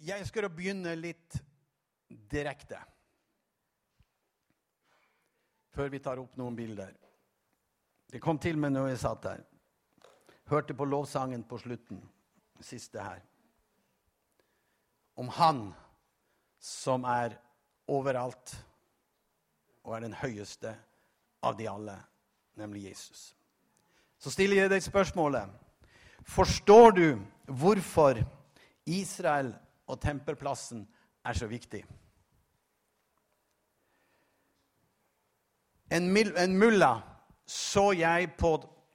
Jeg skal begynne litt direkte. Før vi tar opp noen bilder. Det kom til meg når jeg satt der. Hørte på lovsangen på slutten, siste her. Om Han som er overalt og er den høyeste av de alle, nemlig Jesus. Så stiller jeg deg spørsmålet Forstår du hvorfor Israel og tempelplassen er så viktig? En, en mulla så jeg på,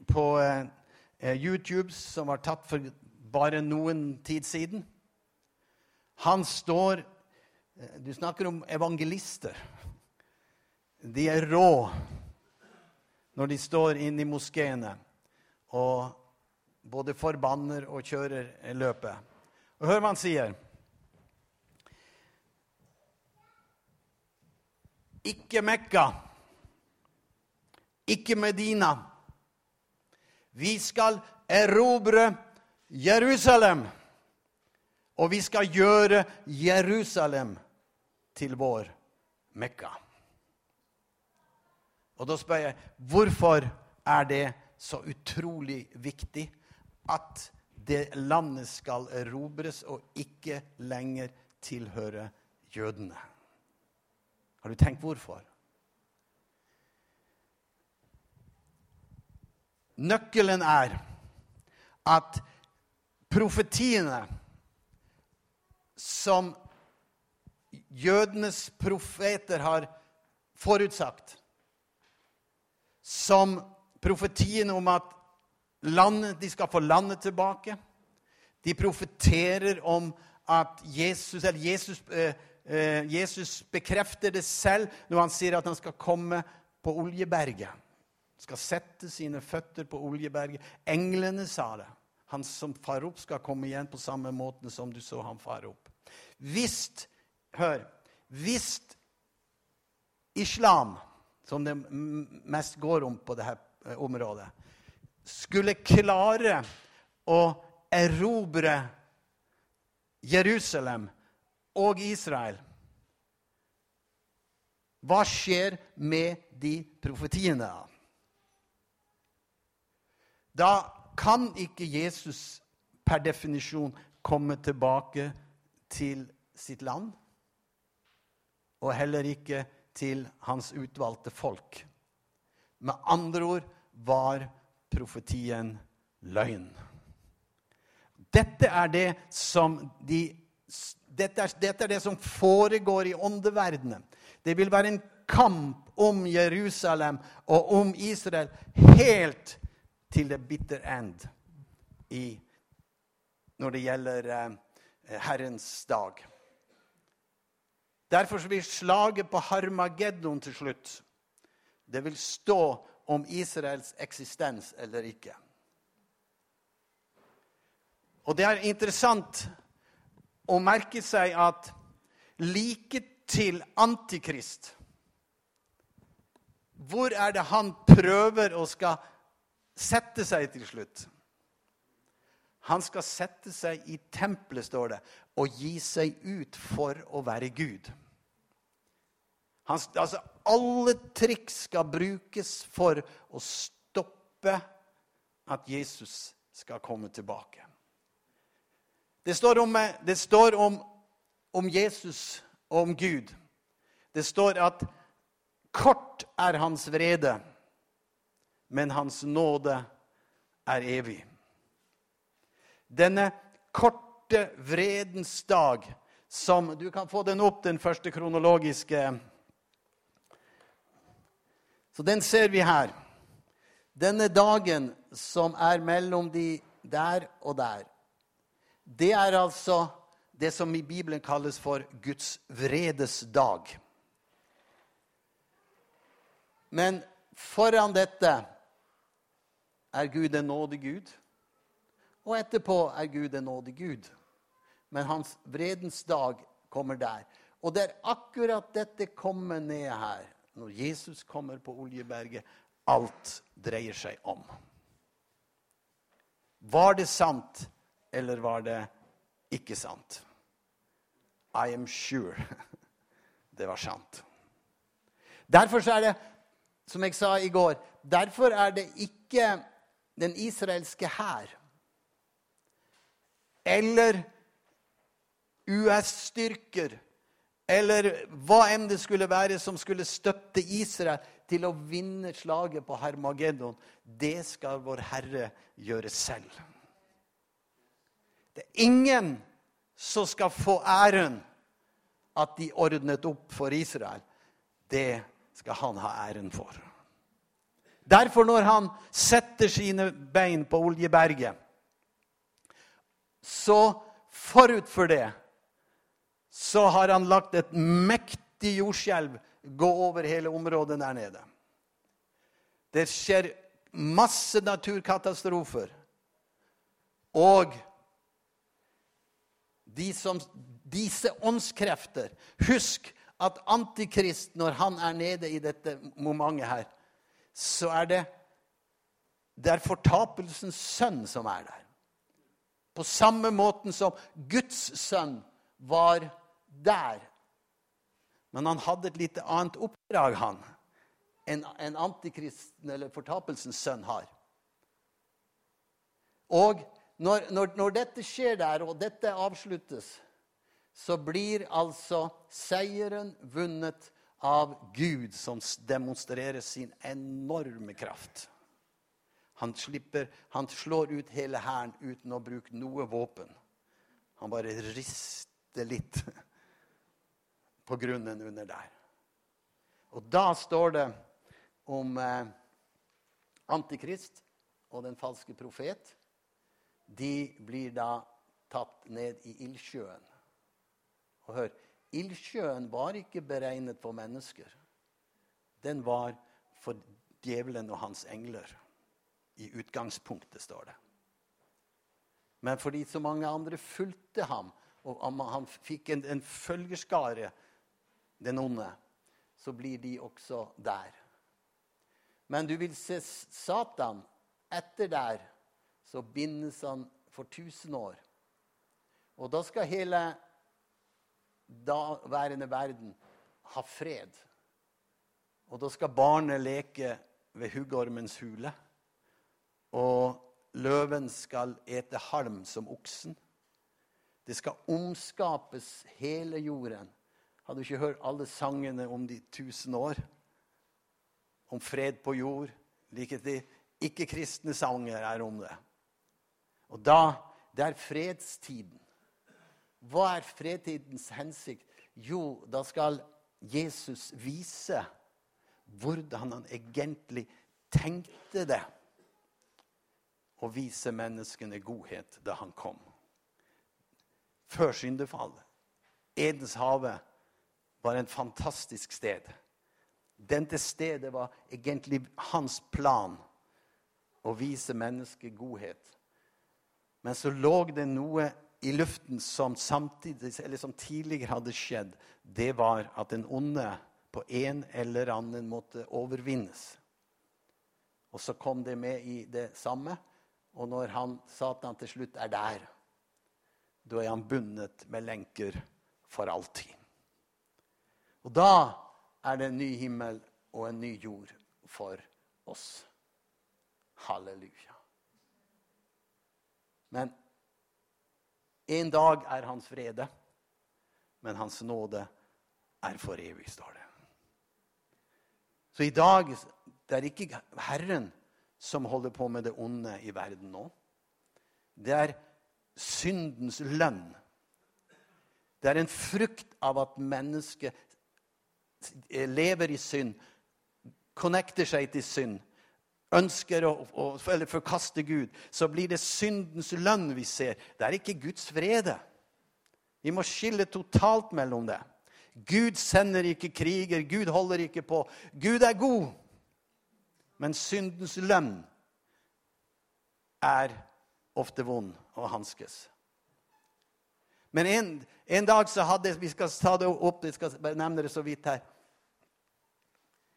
på eh, YouTube som var tatt for bare noen tid siden. Han står eh, Du snakker om evangelister. De er rå når de står inne i moskeene og både forbanner og kjører løpet. Og hør hva han sier. Ikke Mekka, ikke Medina. Vi skal erobre Jerusalem. Og vi skal gjøre Jerusalem til vår Mekka. Og da spør jeg hvorfor er det så utrolig viktig at det landet skal erobres og ikke lenger tilhøre jødene? Har du tenkt hvorfor? Nøkkelen er at profetiene som jødenes profeter har forutsagt, som profetiene om at landet, de skal få landet tilbake. De profeterer om at Jesus, eller Jesus, eh, Jesus bekrefter det selv når han sier at han skal komme på Oljeberget. Han Skal sette sine føtter på Oljeberget. Englene sa det. Han som far opp, skal komme igjen på samme måte som du så han fare opp. Hvis Hør. Hvis islam som det mest går om på dette eh, området, skulle klare å erobre Jerusalem og Israel Hva skjer med de profetiene? Da kan ikke Jesus per definisjon komme tilbake til sitt land, og heller ikke til hans utvalgte folk. Med andre ord var profetien løgn. Dette er det som, de, dette er, dette er det som foregår i åndeverdenen. Det vil være en kamp om Jerusalem og om Israel helt til the bitter end i, når det gjelder eh, Herrens dag. Derfor blir slaget på Harmageddon til slutt. Det vil stå om Israels eksistens eller ikke. Og det er interessant å merke seg at like til Antikrist Hvor er det han prøver å skal sette seg til slutt? Han skal sette seg i tempelet, står det, og gi seg ut for å være Gud. Han, altså, alle triks skal brukes for å stoppe at Jesus skal komme tilbake. Det står om, det står om, om Jesus og om Gud. Det står at kort er hans vrede, men hans nåde er evig. Denne korte vredens dag som Du kan få den opp, den første kronologiske. Så den ser vi her. Denne dagen som er mellom de der og der, det er altså det som i Bibelen kalles for Guds vredes dag. Men foran dette er Gud en nådig Gud. Og etterpå er Gud en nådig Gud. Men hans vredens dag kommer der. Og det er akkurat dette kommer ned her, når Jesus kommer på Oljeberget. Alt dreier seg om. Var det sant, eller var det ikke sant? I am sure. Det var sant. Derfor er det, som jeg sa i går, derfor er det ikke den israelske hær eller US-styrker eller hva enn det skulle være som skulle støtte Israel til å vinne slaget på Hermageddon, det skal vår Herre gjøre selv. Det er ingen som skal få æren at de ordnet opp for Israel. Det skal han ha æren for. Derfor, når han setter sine bein på Oljeberget, så forut for det så har han lagt et mektig jordskjelv gå over hele området der nede. Det skjer masse naturkatastrofer. Og de som, disse åndskrefter Husk at Antikrist, når han er nede i dette momentet her, så er det det er fortapelsens sønn som er der. På samme måten som Guds sønn var der. Men han hadde et litt annet oppdrag, han, enn en antikristen eller fortapelsens sønn har. Og når, når, når, dette skjer der, og dette avsluttes, så blir altså seieren vunnet av Gud, som demonstrerer sin enorme kraft. Han, slipper, han slår ut hele hæren uten å bruke noe våpen. Han bare rister litt på grunnen under der. Og da står det om eh, Antikrist og den falske profet. De blir da tatt ned i ildsjøen. Og hør, ildsjøen var ikke beregnet for mennesker. Den var for djevelen og hans engler. I utgangspunktet, står det. Men fordi så mange andre fulgte ham, og han fikk en, en følgerskare, den onde, så blir de også der. Men du vil se Satan etter der, så bindes han for tusen år. Og da skal hele daværende verden ha fred. Og da skal barnet leke ved huggormens hule. Og løven skal ete halm som oksen. Det skal omskapes hele jorden. Har du ikke hørt alle sangene om de tusen år? Om fred på jord? Like de ikke-kristne sanger er om det. Og da Det er fredstiden. Hva er fredtidens hensikt? Jo, da skal Jesus vise hvordan han egentlig tenkte det å vise menneskene godhet da han kom. Før syndefallet. Edens hage var en fantastisk sted. Dette stedet var egentlig hans plan å vise mennesket godhet. Men så lå det noe i luften som, samtidig, som tidligere hadde skjedd. Det var at den onde på en eller annen måte overvinnes. Og så kom det med i det samme og når han, Satan til slutt er der, da er han bundet med lenker for alltid. Og da er det en ny himmel og en ny jord for oss. Halleluja. Men en dag er hans frede, men hans nåde er for evig, står det. Så i dag det er ikke Herren som holder på med det onde i verden nå. Det er syndens lønn. Det er en frukt av at mennesket lever i synd, connecter seg til synd, ønsker å, å eller forkaste Gud. Så blir det syndens lønn vi ser. Det er ikke Guds frede. Vi må skille totalt mellom det. Gud sender ikke kriger, Gud holder ikke på. Gud er god. Men syndens lønn er ofte vond å hanskes. Men en, en, dag så hadde Vi skal ta det opp, jeg skal bare nevne det så vidt her.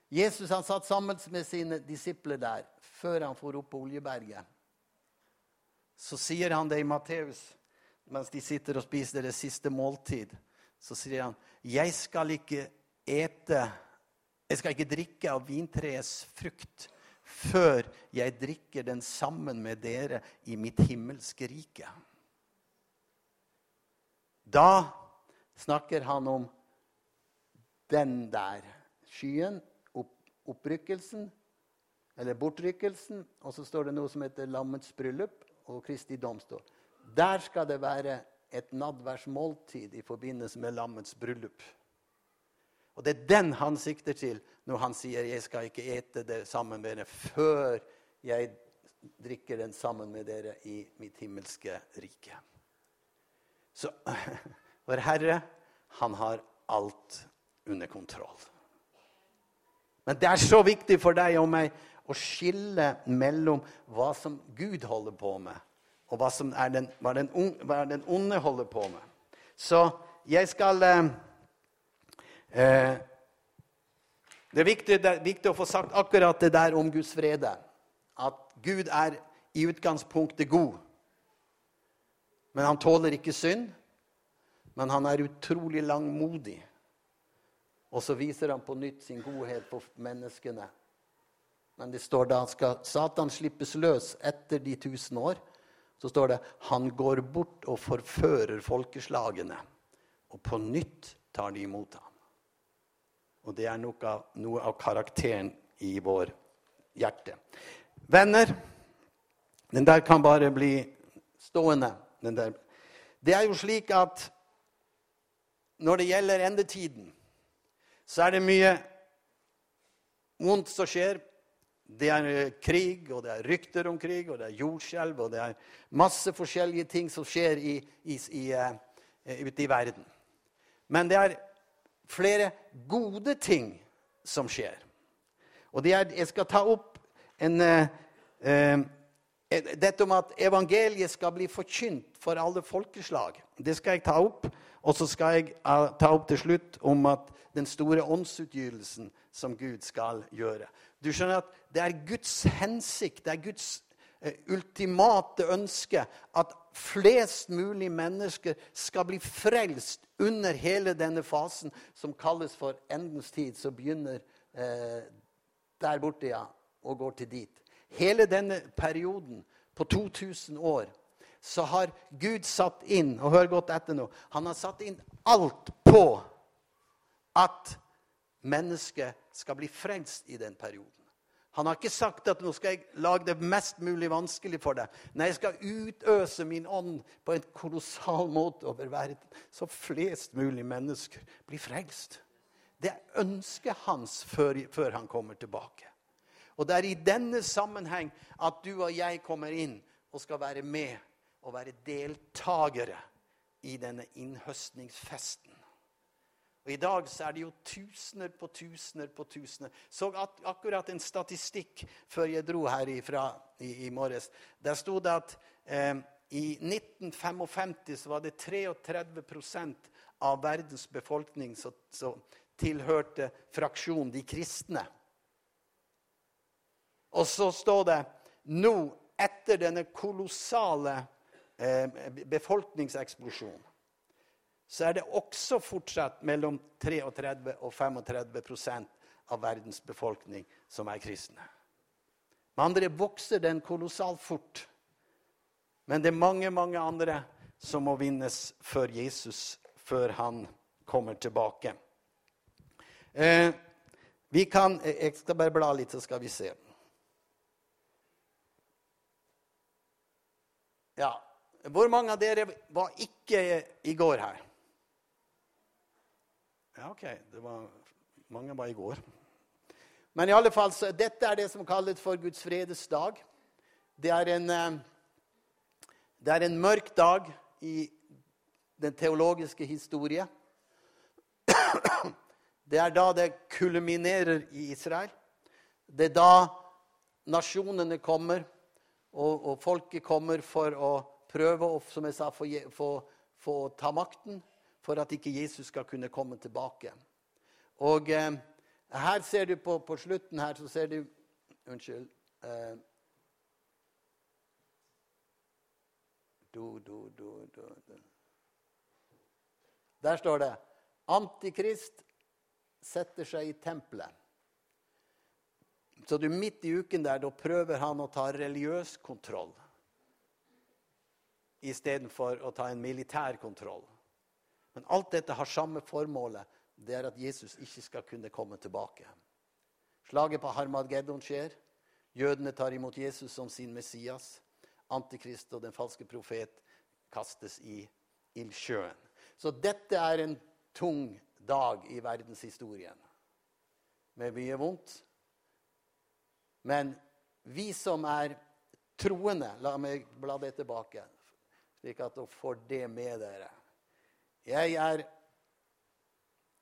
Jesus han satt sammen med sine disipler der før han for opp på Oljeberget. Så sier han det i Matteus mens de sitter og spiser det siste måltid. så sier han, 'Jeg skal ikke ete Jeg skal ikke drikke av vintreets frukt' før jeg drikker den sammen med dere i mitt himmelske rike. Da snakker han om den der skyen, opprykkelsen, eller bortrykkelsen, og så står det noe som heter lammets bryllup og Kristi domstol. Der skal det være et nadværsmåltid i forbindelse med lammets bryllup. Og Det er den han sikter til når han sier 'jeg skal ikke ete det sammen med dere' før jeg drikker den sammen med dere i mitt himmelske rike. Så vår Herre, han har alt under kontroll. Men det er så viktig for deg og meg å skille mellom hva som Gud holder på med, og hva, er den, hva, den, hva den onde holder på med. Så jeg skal eh, eh, Det er viktig, det er viktig, å få sagt akkurat det der om Guds frede. At Gud er i utgangspunktet god. Men han tåler ikke synd. Men han er utrolig langmodig. Og så viser han på nytt sin godhet for menneskene. Men det står da skal Satan slippes løs etter de tusen år, så står det han går bort og forfører folkeslagene. Og på nytt tar de imot ham. Og det er noe av, noe av karakteren i vår hjerte. Venner, den der kan bare bli stående. Det er jo slik at når det gjelder endetiden, så er det mye vondt som skjer. Det er eh, krig, og det er rykter om krig, og det er jordskjelv, og det er masse forskjellige ting som skjer i, i, i, uh, ute i verden. Men det er flere gode ting som skjer. Og er, jeg skal ta opp en, eh, uh, dette om at evangeliet skal bli forkynt for alle folkeslag. Det skal jeg ta opp. Og så skal jeg ta opp til slutt om at den store åndsutgytelsen som Gud skal gjøre. Du skjønner at Det er Guds hensikt, det er Guds eh, ultimate ønske at flest mulig mennesker skal bli frelst under hele denne fasen som kalles for endens tid, som begynner eh, der borte, ja, og går til dit. Hele denne perioden på 2000 år så har Gud satt inn og hør godt etter nå, han har satt inn alt på at mennesket skal bli frelst i den perioden. Han har ikke sagt at nå skal jeg lage det mest mulig vanskelig for deg. Nei, jeg skal utøse min ånd på en kolossal måte over verden, så flest mulig mennesker blir frelst. Det er ønsket hans før, før han kommer tilbake. Og det er i denne sammenheng at du og jeg kommer inn og skal være med og være deltakere i denne innhøstningsfesten. Og I dag så er det jo tusener på tusener på tusener. Så akkurat en statistikk før jeg dro herifra i, i morges. Der sto det at eh, i 1955 så var det 33% av verdens befolkning som tilhørte fraksjonen de kristne. Og så står det nå, etter denne kolossale eh, befolkningseksplosjonen, så er det også fortsatt mellom 33 og 35% av verdens befolkning som er kristne. Med andre vokser den kolossalt fort. Men det er mange, mange andre som må vinnes før Jesus, før han kommer tilbake. Eh, vi kan, Jeg skal bare bla litt, så skal vi se. Ja, Hvor mange av dere var ikke i går her? Ja, OK. Det var, mange bare i går. Men i alle fall, dette er det som kalles for Guds fredes dag. Det er en, eh, det er en mørk dag i den teologiske historie. Det er da det kulminerer i Israel. Det er da nasjonene kommer og, og, folket kommer for å prøve å få, få, få ta makten for at ikke Jesus skal kunne komme tilbake. Og eh, her ser du på, på, slutten her, så ser du Unnskyld. Eh, do, do, do, Der står det Antikrist setter seg i tempelet. Så du midt i uken der, da prøver han å ta religiøs kontroll istedenfor å ta en militær kontroll. Men alt dette har samme formålet. Det er at Jesus ikke skal kunne komme tilbake. Slaget på Harmadgeddon skjer. Jødene tar imot Jesus som sin Messias. Antikrist og den falske profet kastes i ildsjøen. Så dette er en tung dag i verdenshistorien. Med mye vondt. Men vi som er troende La meg bla det tilbake, slik at dere får det med dere. Jeg er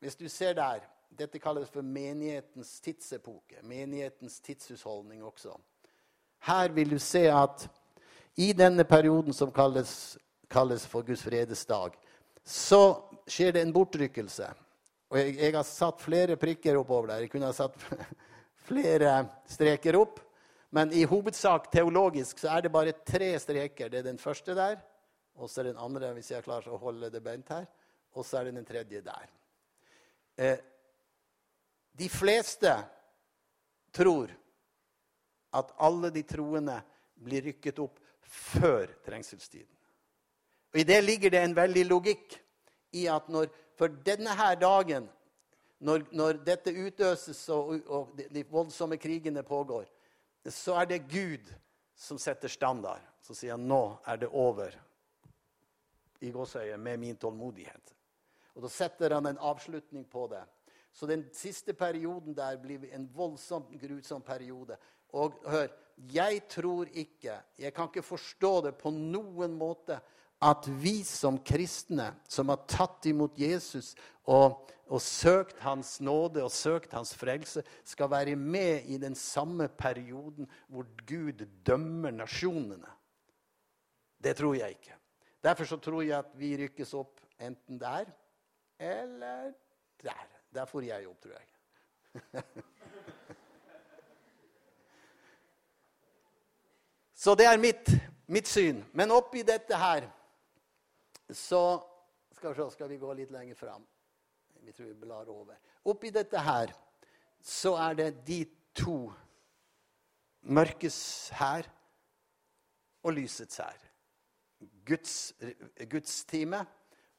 Hvis du ser der Dette kalles for menighetens tidsepoke. Menighetens tidshusholdning også. Her vil du se at i denne perioden som kalles, kalles for Guds fredesdag, så skjer det en bortrykkelse. Og jeg, jeg, har satt flere prikker oppover der. Jeg kunne ha satt flere streker opp. Men i hovedsak teologisk så er det bare tre streker. Det er den første der, og så er den andre, hvis jeg klarer å holde det bent her, og så er det den tredje der. Eh, de fleste tror at alle de troende blir rykket opp før trengselstiden. Og I det ligger det en veldig logikk i at når, for denne her dagen, når, når dette utøses og, og de, de, voldsomme krigene pågår, så er det Gud som setter standard. Så sier han nå er det over i gåsøye med min tålmodighet. Og Da setter han en avslutning på det. Så den siste perioden der blir en voldsomt grusom periode. Og hør, jeg tror ikke, jeg kan ikke forstå det på noen måte, at vi som kristne, som har tatt imot Jesus og, og, søkt hans nåde og søkt hans frelse, skal være med i den samme perioden hvor Gud dømmer nasjonene. Det tror jeg ikke. Derfor så tror jeg at vi rykkes opp enten der eller der. Der får jeg opp, tror jeg. så det er mitt, mitt syn. Men oppi dette her så skal vi, se, skal vi gå litt lenger fram. Vi tror vi blar over. Oppi dette her så er det de to mørkes her og lysets hær. Guds, Guds time,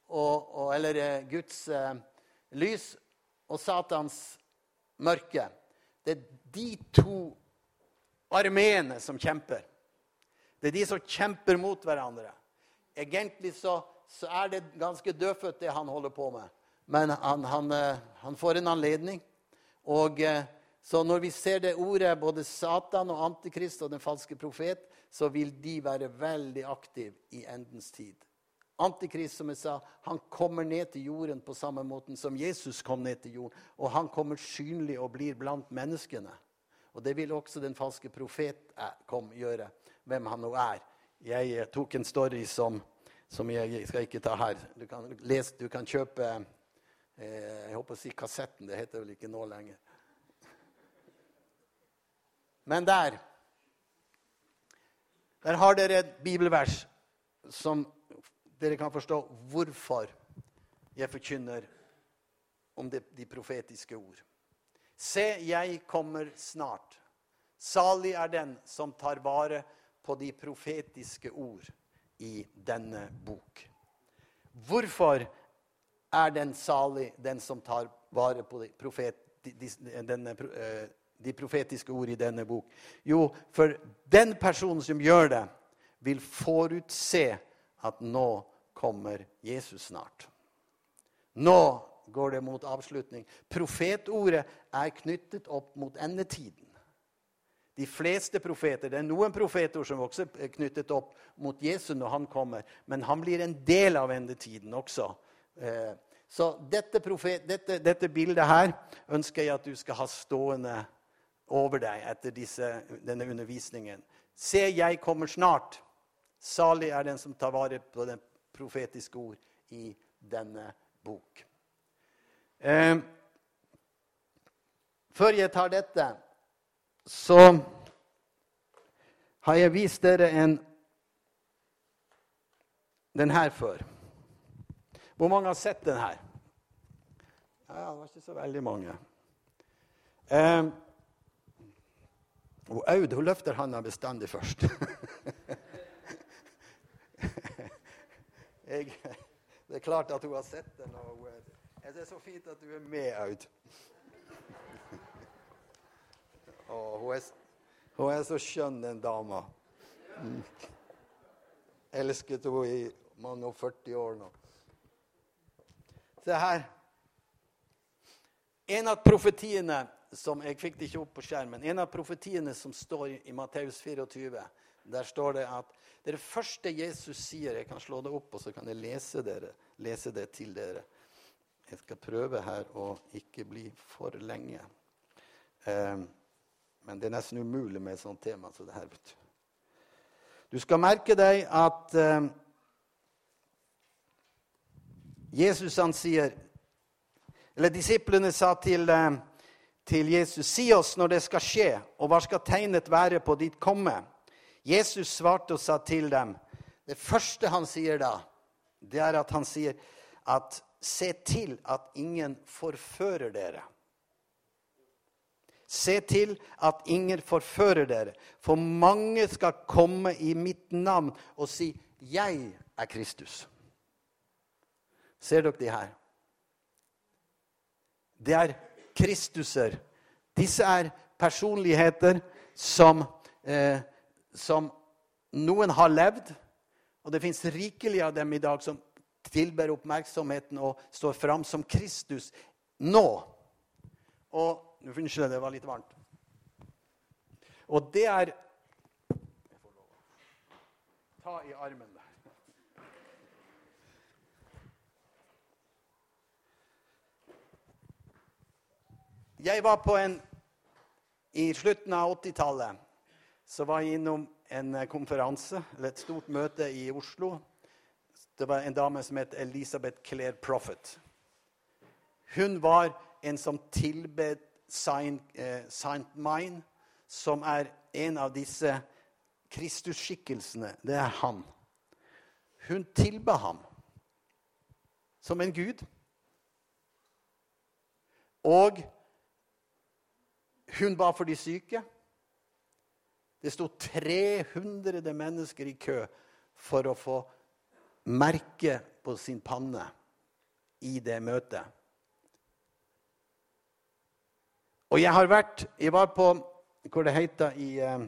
og, og, eller eh, Guds eh, lys, og Satans mørke. Det er de to armeene som kjemper. Det er de som kjemper mot hverandre. Egentlig så, så er det ganske dødfødt, det han holder på med. Men han, han, eh, han får en anledning. Og eh, så når vi ser det ordet, både Satan og Antikrist og den falske profet, så vil de være veldig aktive i endens tid. Antikrist, som jeg sa, han kommer ned til jorden på samme måte som Jesus kom ned til jorden. Og han kommer synlig og blir blant menneskene. Og det vil også den falske profet eh, kom gjøre, hvem han nå er. Jeg eh, tok en story som, som jeg skal ikke ta her. Du kan, lese, du kan kjøpe eh, jeg håper å si kassetten. Det heter vel ikke nå lenger. Men der der har dere et bibelvers som dere kan forstå hvorfor jeg forkynner om de, de profetiske ord. Se, jeg kommer snart. Salig er den som tar vare på de profetiske ord i denne bok. Hvorfor er den salig, den som tar vare på de, profet, de, de, denne, uh, de profetiske ord i denne bok? Jo, for den personen som gjør det, vil forutse at nå kommer Jesus snart. Nå går det mot avslutning. Profetordet er knyttet opp mot endetiden. De fleste profeter, Det er noen profeter som også er knyttet opp mot Jesus når han kommer, men han blir en del av endetiden også. Eh, så dette, profet, dette, dette bildet her ønsker jeg at du skal ha stående over deg etter disse, denne undervisningen. Se, jeg kommer snart. Salig er den som tar vare på den profetiske ord i denne bok. Eh, før jeg tar dette, så har jeg vist dere en den her før. Hvor mange har sett den her? Ja, det var ikke så veldig mange. Um, og Aud hun løfter handa bestandig først. Jeg, det er klart at hun har sett den. og Det er så fint at du er med, Aud. og hun, er, hun er så skjønn, den dama. Mm. Elsket henne i mange og 40 år nå. Se her. En av profetiene som Jeg fikk det ikke opp på skjermen. En av profetiene som står i Matteus 24, der står det at det er det første Jesus sier Jeg kan slå det opp, og så kan jeg lese, dere, lese det til dere. Jeg skal prøve her å ikke bli for lenge. Um, men det er nesten umulig med et sånt tema som det her. vet Du Du skal merke deg at um, Jesus han sier Eller disiplene sa til, um, til Jesus, si oss når det skal skje, og hva skal tegnet være på ditt komme? Jesus svarte og sa til dem Det første han sier da, det er at han sier at se til at ingen forfører dere. Se til at ingen forfører dere, for mange skal komme i mitt navn og si 'Jeg er Kristus'. Ser dere de her? Det er Kristuser. Disse er personligheter som eh, som noen har levd, og det fins rikelig av dem i dag som tilber oppmerksomheten og står fram som Kristus nå. Og Unnskyld, det var litt varmt. Og det er Ta i armen Jeg var på en I slutten av 80-tallet så var jeg innom en eh, konferanse, eller et stort møte i Oslo. Det var en dame som het Elisabeth Claire Prophet. Hun var en som tilbed Saint, eh, Saint Mine, som er en av disse Kristusskikkelsene. Det er han. Hun tilba ham som en gud. Og hun ba for de syke. Det sto 300 mennesker i kø for å få merke på sin panne i det møtet. Og jeg har vært Jeg var på hvor det heter i, eh,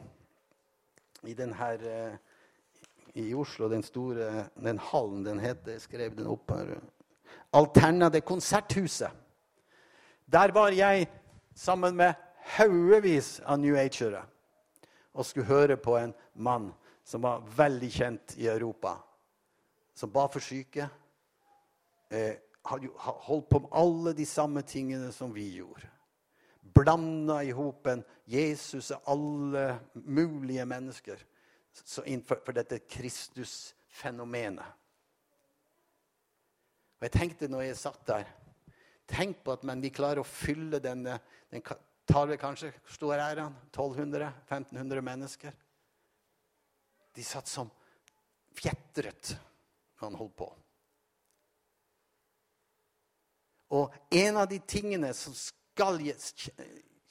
i den her eh, i Oslo, den store den hallen den heter, jeg skrev den opp her Alterna, konserthuset. Der var jeg sammen med haugevis av New Agere og skulle høre på en mann som var veldig kjent i Europa, som ba for syke. Eh, holdt på med alle de samme tingene som vi gjorde. Blanda i hopen Jesus og alle mulige mennesker innenfor for dette Kristus-fenomenet. Og jeg tenkte når jeg satt der Tenk på at men vi klarer å fylle denne, den tar vi kanskje stor ære 1200-1500 mennesker. De satt som fjetret når han holdt på. Og en av de tingene som skal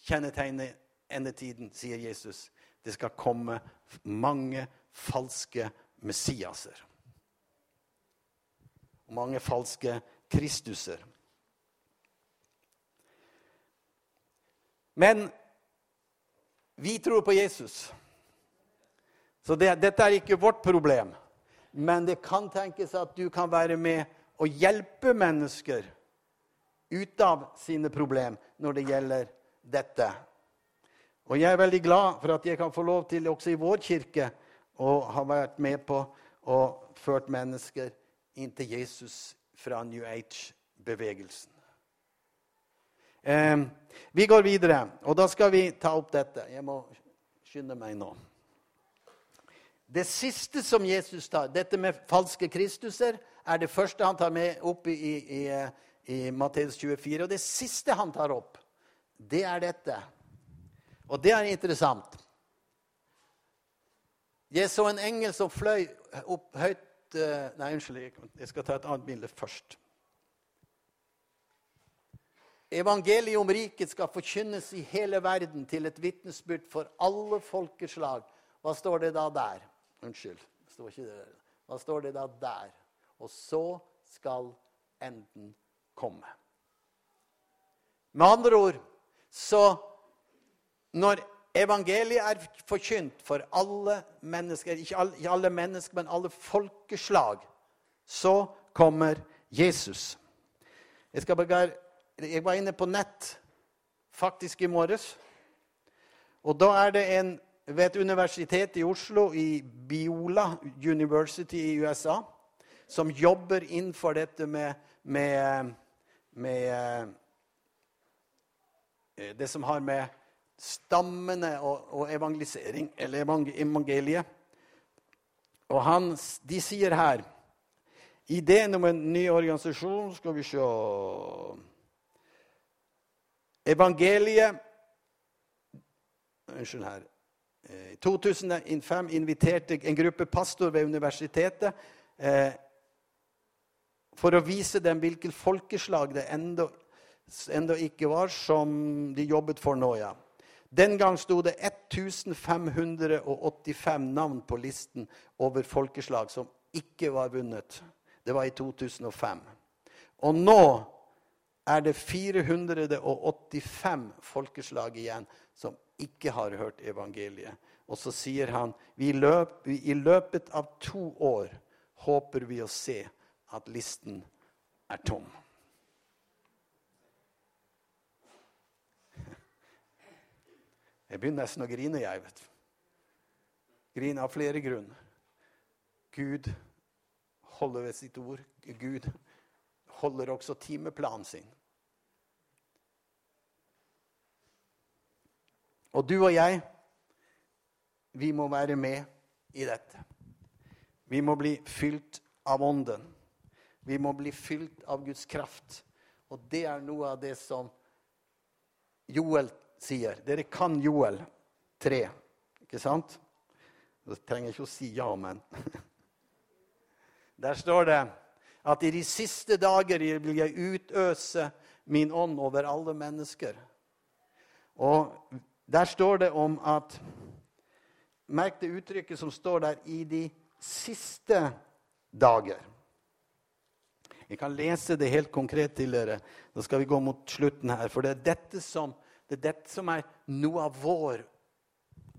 kjennetegne endetiden, sier Jesus, det skal komme mange falske Messiaser. Og mange falske Kristuser. Men vi tror på Jesus. Så det, dette er ikke vårt problem. Men det kan tenkes at du kan være med og hjelpe mennesker ut av sine problem når det gjelder dette. Og jeg er veldig glad for at jeg kan få lov til også i vår kirke å ha vært med på og ført mennesker inn til Jesus fra New Age-bevegelsen. Eh, vi går videre, og da skal vi ta opp dette. Jeg må skynde meg nå. Det siste som Jesus tar, dette med falske Kristuser, er det første han tar med opp i, i, i Matteus 24. Og det siste han tar opp, det er dette. Og det er interessant. Jeg så en engel som fløy opp høyt Nei, unnskyld, jeg skal ta et annet bilde først. Evangeliet om riket skal forkynnes i hele verden til et vitnesbyrd for alle folkeslag. Hva står det da der? Unnskyld. Står ikke der. Hva står det da der? Og så skal enden komme. Med andre ord så Når evangeliet er forkynt for alle mennesker, ikke alle, ikke alle mennesker, men alle folkeslag, så kommer Jesus. Jeg, skal bare, jeg var inne på nett faktisk i morges. Og da er det en ved et universitet i Oslo, i Biola University i USA, som jobber innenfor dette med, med, med eh, Det som har med stammene og, og evangelisering, eller evangeliet Og han, de sier her Ideen om en ny organisasjon Skal vi se Evangeliet Unnskyld her. I 2005 inviterte en gruppe pastor ved universitetet eh, for å vise dem hvilket folkeslag det enda ikke var, som de jobbet for nå. ja. Den gang sto det 1585 navn på listen over folkeslag som ikke var vunnet. Det var i 2005. Og nå er det 485 folkeslag igjen som ikke har hørt evangeliet. Og så sier han vi løp, i løpet av to år håper vi å se at listen er tom. Jeg begynner nesten å grine, jeg. vet Grine av flere grunner. Gud holder ved sitt ord. Gud holder også timeplanen sin. Og du og jeg, vi må være med i dette. Vi må bli fylt av Ånden. Vi må bli fylt av Guds kraft. Og det er noe av det som Joel sier. Dere kan Joel 3, ikke sant? Du trenger ikke å si ja, men Der står det at i de siste dager vil jeg utøse min ånd over alle mennesker. Og der står det om at Merk det uttrykket som står der 'i de siste dager'. Jeg kan lese det helt konkret til dere. Da skal vi gå mot slutten her. For det er dette som, det er, dette som er noe av vår,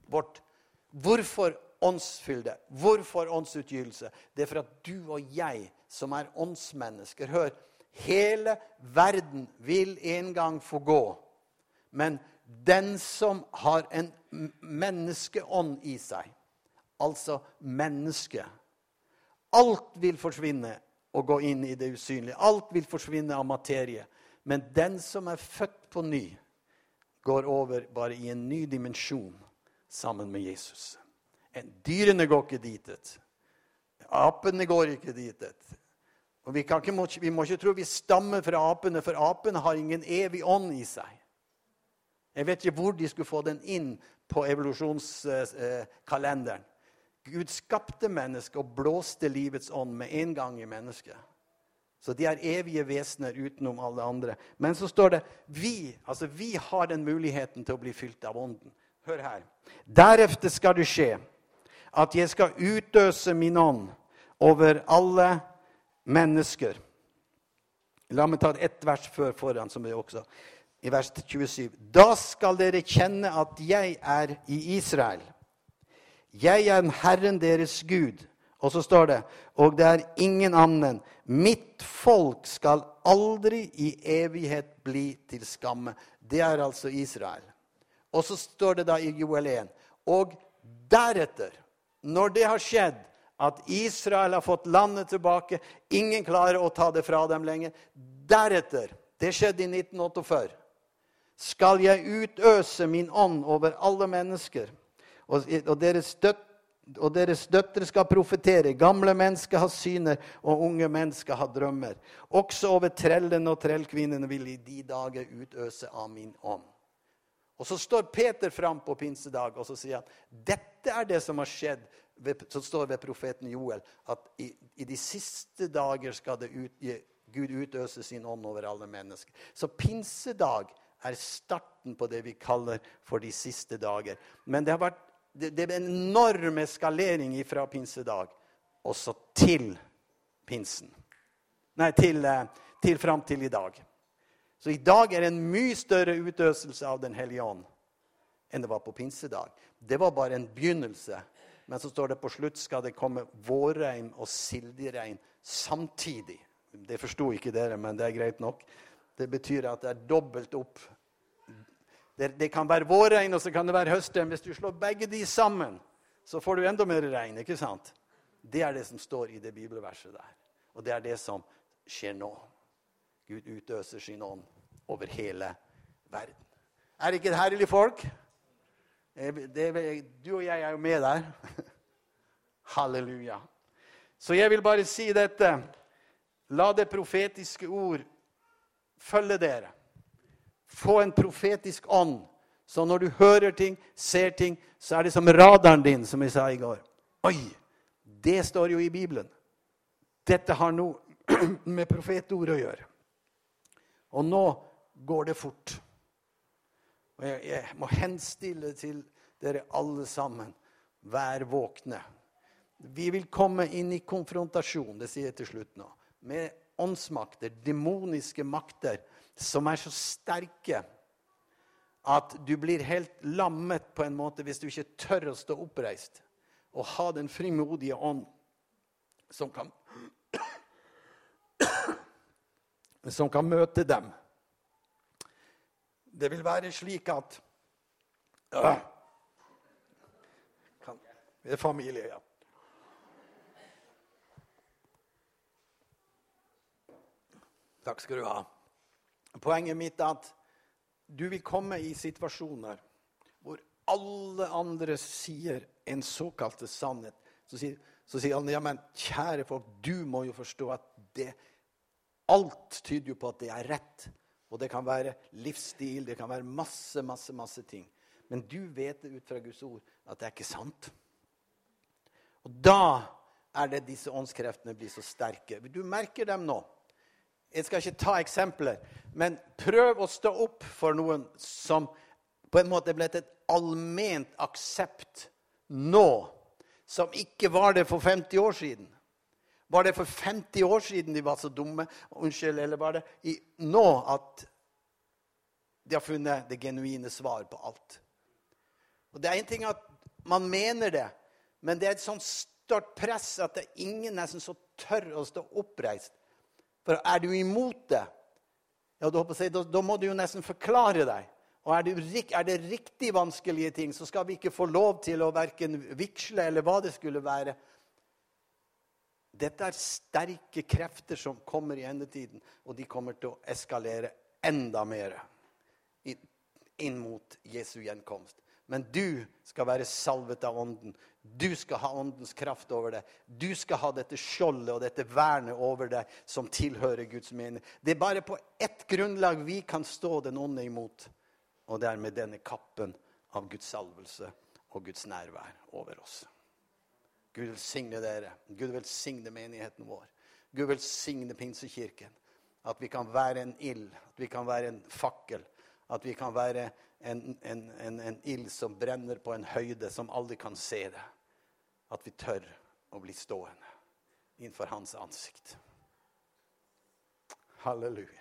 vårt Hvorfor åndsfylde. Hvorfor åndsutgytelse? Det er for at du og jeg, som er åndsmennesker Hør, hele verden vil en gang få gå. Men den som har en menneskeånd i seg, altså menneske Alt vil forsvinne og gå inn i det usynlige. Alt vil forsvinne av materie. Men den som er født på ny, går over bare i en ny dimensjon sammen med Jesus. Dyrene går ikke dit. Apene går ikke dit. Og vi, ikke, vi, må ikke tro vi stammer fra apene, for apene har ingen evig ånd i seg. Jeg vet ikke hvor de skulle få den inn på evolusjonskalenderen. Gud skapte mennesket og blåste livets ånd med en gang i mennesket. Så de er evige vesener utenom alle andre. Men så står det vi, altså vi har den muligheten til å bli fylt av Ånden. Hør her. Deretter skal det skje at jeg skal utøse min ånd over alle mennesker. La meg ta ett vers før foran, som er også i vers 27. Da skal dere kjenne at jeg er i Israel. Jeg er en Herren deres Gud. Og så står det Og det er ingen annen. Mitt folk skal aldri i evighet bli til skamme. Det er altså Israel. Og så står det da i Joel 1. Og deretter når det har skjedd, at Israel har fått landet tilbake, ingen klarer å ta det fra dem lenger Deretter, det skjedde i 1948, skal jeg utøse min ånd over alle mennesker. Og, og, deres, døt, og deres døtre skal profetere. Gamle mennesker har syner, og unge mennesker har drømmer. Også over trellene og trellkvinnene vil i de dager utøse av min ånd. Og Så står Peter fram på pinsedag og så sier han, dette er det som har skjedd ved, som står ved profeten Joel. At i, i de siste dager skal ut, Gud utøse sin ånd over alle mennesker. Så pinsedag er starten på det vi kaller for de siste dager. Men det har vært det, det er en enorm eskalering fra pinsedag også til pinsen. Nei, til, eh, til fram til i dag. Så i dag er det en mye større utøselse av Den hellige ånd enn det var på pinsedag. Det var bare en begynnelse. Men så står det på slutt skal det komme vårregn og silderegn samtidig. Det forsto ikke dere, men det er greit nok. Det betyr at det er dobbelt opp. Det, det kan være vårregn og så kan det være høstregn. Hvis du slår begge de sammen, så får du enda mer regn. ikke sant? Det er det som står i det bibelverset der. Og det er det som skjer nå. Gud utøser sin ånd over hele verden. Er ikke det herlig folk? Det, du og jeg er jo med der. Halleluja. Så jeg vil bare si dette. La det profetiske ord følge dere. Få en profetisk ånd. Så når du hører ting, ser ting, så er det som radaren din, som jeg sa i går. Oi! Det står jo i Bibelen. Dette har noe med profetord å gjøre. Og nå går det fort. Og jeg, jeg må henstille til dere alle sammen. Vær våkne. Vi vil komme inn i konfrontasjon, det sier jeg til slutt nå, med åndsmakter, demoniske makter, som er så sterke at du blir helt lammet på en måte hvis du ikke tør å stå oppreist og ha den frimodige ånd som kan som kan møte dem. Det vil være slik at Det er familie, ja. Takk skal du ha. Poenget mitt er at du vil komme i situasjoner hvor alle andre sier en såkalt sannhet. Så sier, så sier alle ja, men kjære folk, du må jo forstå at det Alt tyder jo på at det er rett. Og det kan være livsstil, det kan være masse, masse, masse ting. Men du vet det ut fra Guds ord at det er ikke sant. Og da er det disse åndskreftene blir så sterke. Du merker dem nå. Jeg skal ikke ta eksempler, men prøv å stå opp for noen som på en måte er blitt et allment aksept nå, som ikke var det for 50 år siden. Var det for 50 år siden de var så dumme? Unnskyld, eller var det i, nå at de har funnet det genuine svar på alt? Og Det er en ting at man mener det, men det er et sånt stort press at det er ingen nesten så tør å stå oppreist. For er du imot det, ja, da, da, må du jo nesten forklare deg. Og er det, er det, riktig vanskelige ting, så skal vi ikke få lov til å verken vigsle eller hva det skulle være. Dette er sterke krefter som kommer i endetiden, og de kommer til å eskalere enda mer inn mot Jesu gjenkomst. Men du skal være salvet av Ånden. Du skal ha Åndens kraft over deg. Du skal ha dette skjoldet og dette vernet over deg som tilhører Guds mening. Det er bare på ett grunnlag vi kan stå den onde imot, og det er med denne kappen av Guds salvelse og Guds nærvær over oss. Gud velsigne dere. Gud velsigne menigheten vår. Gud velsigne Pinsekirken. At vi kan være en ild, at vi kan være en fakkel. At vi kan være en, en, en, en ild som brenner på en høyde som aldri kan se det. At vi tør å bli stående innenfor Hans ansikt. Halleluja.